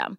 system.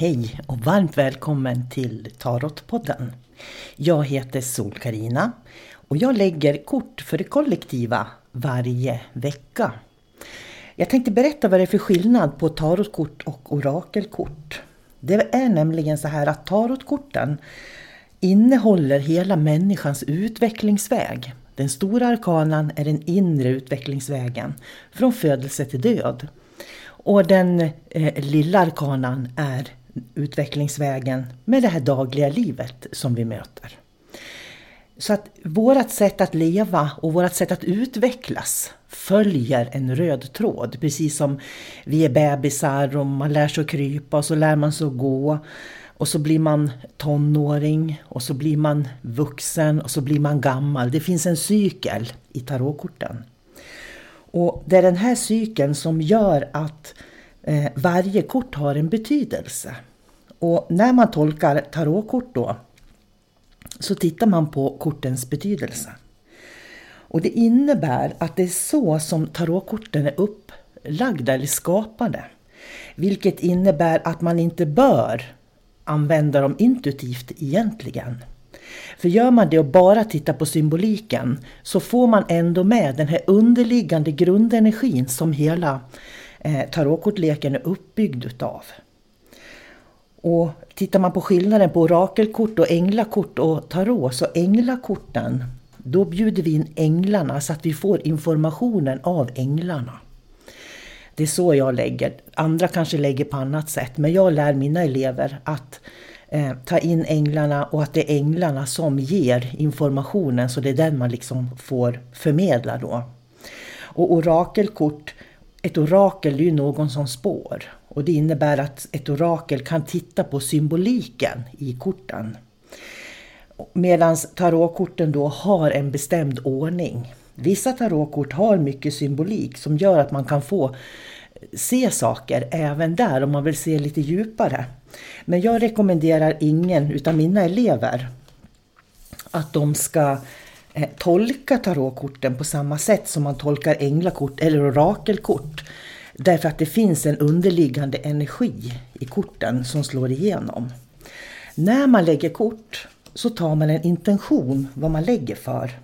Hej och varmt välkommen till Tarotpodden. Jag heter sol karina och jag lägger kort för det kollektiva varje vecka. Jag tänkte berätta vad det är för skillnad på tarotkort och orakelkort. Det är nämligen så här att tarotkorten innehåller hela människans utvecklingsväg. Den stora arkanan är den inre utvecklingsvägen från födelse till död. Och den eh, lilla arkanan är utvecklingsvägen med det här dagliga livet som vi möter. Så att vårt sätt att leva och vårt sätt att utvecklas följer en röd tråd. Precis som vi är bebisar och man lär sig att krypa och så lär man sig att gå. Och så blir man tonåring och så blir man vuxen och så blir man gammal. Det finns en cykel i tarotkorten. Och det är den här cykeln som gör att eh, varje kort har en betydelse. Och när man tolkar tarotkort då så tittar man på kortens betydelse. Och det innebär att det är så som tarotkorten är upplagda eller skapade. Vilket innebär att man inte bör använda dem intuitivt egentligen. För gör man det och bara tittar på symboliken så får man ändå med den här underliggande grundenergin som hela eh, tarotkortleken är uppbyggd utav. Och tittar man på skillnaden på orakelkort och änglakort och tarot så änglakorten, då bjuder vi in änglarna så att vi får informationen av änglarna. Det är så jag lägger. Andra kanske lägger på annat sätt men jag lär mina elever att eh, ta in änglarna och att det är änglarna som ger informationen så det är den man liksom får förmedla då. Och orakelkort, ett orakel är ju någon som spår och det innebär att ett orakel kan titta på symboliken i korten. Medan tarotkorten då har en bestämd ordning. Vissa tarotkort har mycket symbolik som gör att man kan få se saker även där om man vill se lite djupare. Men jag rekommenderar ingen utav mina elever att de ska eh, tolka tarotkorten på samma sätt som man tolkar änglakort eller orakelkort. Därför att det finns en underliggande energi i korten som slår igenom. När man lägger kort så tar man en intention vad man lägger för.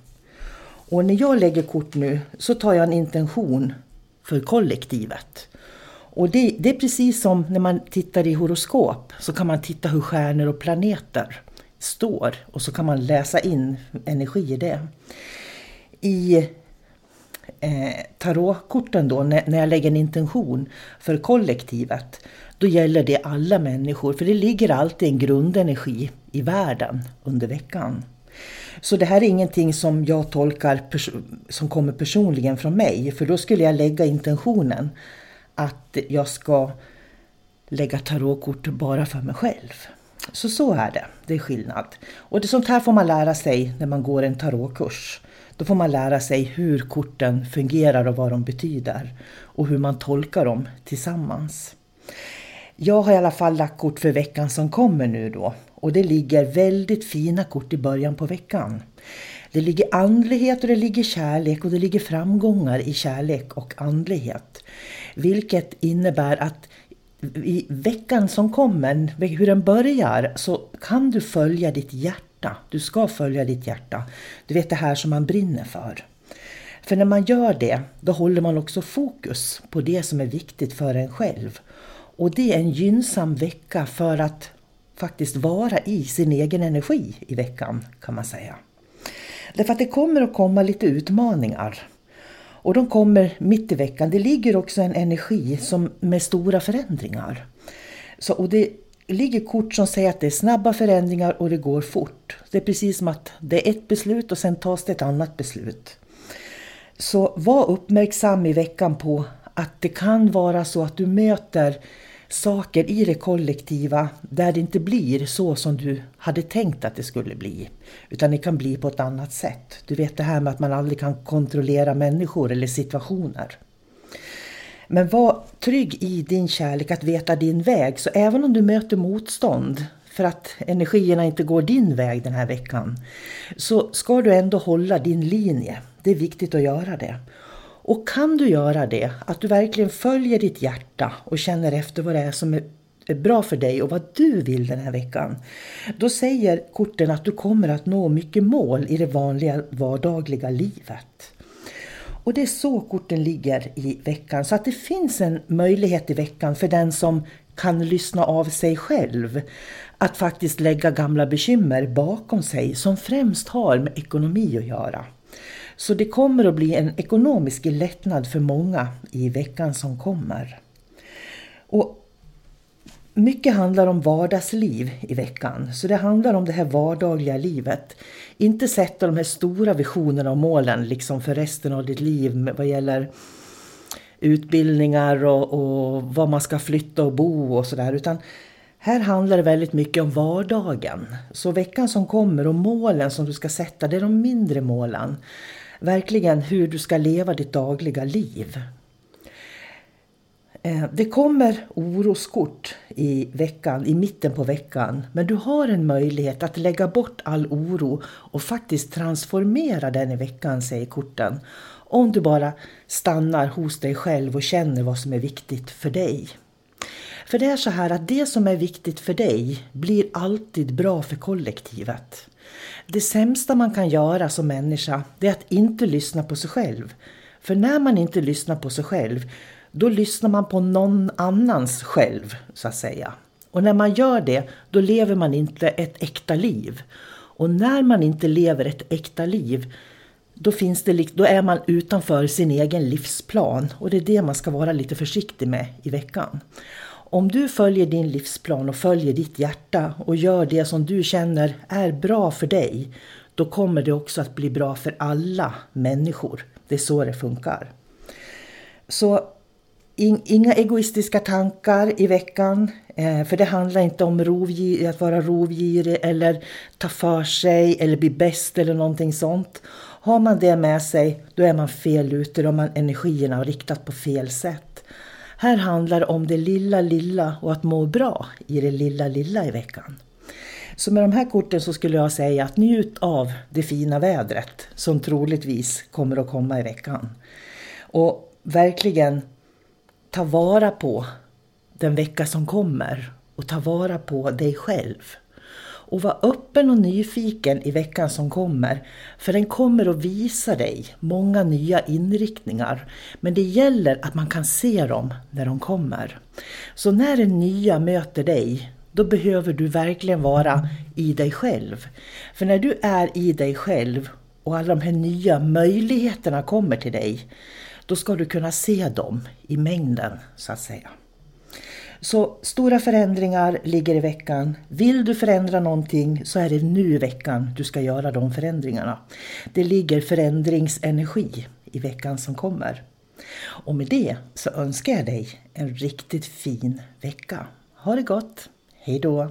Och när jag lägger kort nu så tar jag en intention för kollektivet. Och det, det, är precis som när man tittar i horoskop så kan man titta hur stjärnor och planeter står och så kan man läsa in energi i det. I eh, tarotkorten då, när, när jag lägger en intention för kollektivet, då gäller det alla människor. För det ligger alltid en grundenergi i världen under veckan. Så det här är ingenting som jag tolkar som kommer personligen från mig, för då skulle jag lägga intentionen att jag ska lägga tarotkort bara för mig själv. Så så är det, det är skillnad. Och det, sånt här får man lära sig när man går en tarotkurs. Då får man lära sig hur korten fungerar och vad de betyder och hur man tolkar dem tillsammans. Jag har i alla fall lagt kort för veckan som kommer nu då och det ligger väldigt fina kort i början på veckan. Det ligger andlighet och det ligger kärlek och det ligger framgångar i kärlek och andlighet. Vilket innebär att i veckan som kommer, hur den börjar, så kan du följa ditt hjärta. Du ska följa ditt hjärta. Du vet det här som man brinner för. För när man gör det, då håller man också fokus på det som är viktigt för en själv. Och det är en gynnsam vecka för att faktiskt vara i sin egen energi i veckan kan man säga. Därför att det kommer att komma lite utmaningar. Och de kommer mitt i veckan. Det ligger också en energi som med stora förändringar. Så, och det ligger kort som säger att det är snabba förändringar och det går fort. Det är precis som att det är ett beslut och sen tas det ett annat beslut. Så var uppmärksam i veckan på att det kan vara så att du möter saker i det kollektiva där det inte blir så som du hade tänkt att det skulle bli. Utan det kan bli på ett annat sätt. Du vet det här med att man aldrig kan kontrollera människor eller situationer. Men var trygg i din kärlek att veta din väg. Så även om du möter motstånd för att energierna inte går din väg den här veckan så ska du ändå hålla din linje. Det är viktigt att göra det. Och kan du göra det, att du verkligen följer ditt hjärta och känner efter vad det är som är bra för dig och vad du vill den här veckan. Då säger korten att du kommer att nå mycket mål i det vanliga vardagliga livet. Och det är så korten ligger i veckan. Så att det finns en möjlighet i veckan för den som kan lyssna av sig själv. Att faktiskt lägga gamla bekymmer bakom sig som främst har med ekonomi att göra. Så det kommer att bli en ekonomisk lättnad för många i veckan som kommer. Och mycket handlar om vardagsliv i veckan, så det handlar om det här vardagliga livet. Inte sätta de här stora visionerna och målen liksom för resten av ditt liv vad gäller utbildningar och, och var man ska flytta och bo och sådär. Utan här handlar det väldigt mycket om vardagen. Så veckan som kommer och målen som du ska sätta, det är de mindre målen verkligen hur du ska leva ditt dagliga liv. Eh, det kommer oroskort i veckan, i mitten på veckan, men du har en möjlighet att lägga bort all oro och faktiskt transformera den i veckan, säger korten. Om du bara stannar hos dig själv och känner vad som är viktigt för dig. För det är så här att det som är viktigt för dig blir alltid bra för kollektivet. Det sämsta man kan göra som människa, det är att inte lyssna på sig själv. För när man inte lyssnar på sig själv, då lyssnar man på någon annans själv, så att säga. Och när man gör det, då lever man inte ett äkta liv. Och när man inte lever ett äkta liv, då, finns det, då är man utanför sin egen livsplan. Och det är det man ska vara lite försiktig med i veckan. Om du följer din livsplan och följer ditt hjärta och gör det som du känner är bra för dig, då kommer det också att bli bra för alla människor. Det är så det funkar. Så inga egoistiska tankar i veckan, eh, för det handlar inte om rovgir, att vara rovgirig eller ta för sig eller bli bäst eller någonting sånt. Har man det med sig, då är man fel ute, då har man energierna riktat på fel sätt. Här handlar det om det lilla, lilla och att må bra i det lilla, lilla i veckan. Så med de här korten så skulle jag säga att njut av det fina vädret som troligtvis kommer att komma i veckan. Och verkligen ta vara på den vecka som kommer och ta vara på dig själv. Och var öppen och nyfiken i veckan som kommer, för den kommer att visa dig många nya inriktningar. Men det gäller att man kan se dem när de kommer. Så när det nya möter dig, då behöver du verkligen vara i dig själv. För när du är i dig själv och alla de här nya möjligheterna kommer till dig, då ska du kunna se dem i mängden så att säga. Så stora förändringar ligger i veckan. Vill du förändra någonting så är det nu i veckan du ska göra de förändringarna. Det ligger förändringsenergi i veckan som kommer. Och med det så önskar jag dig en riktigt fin vecka. Ha det gott! Hej då!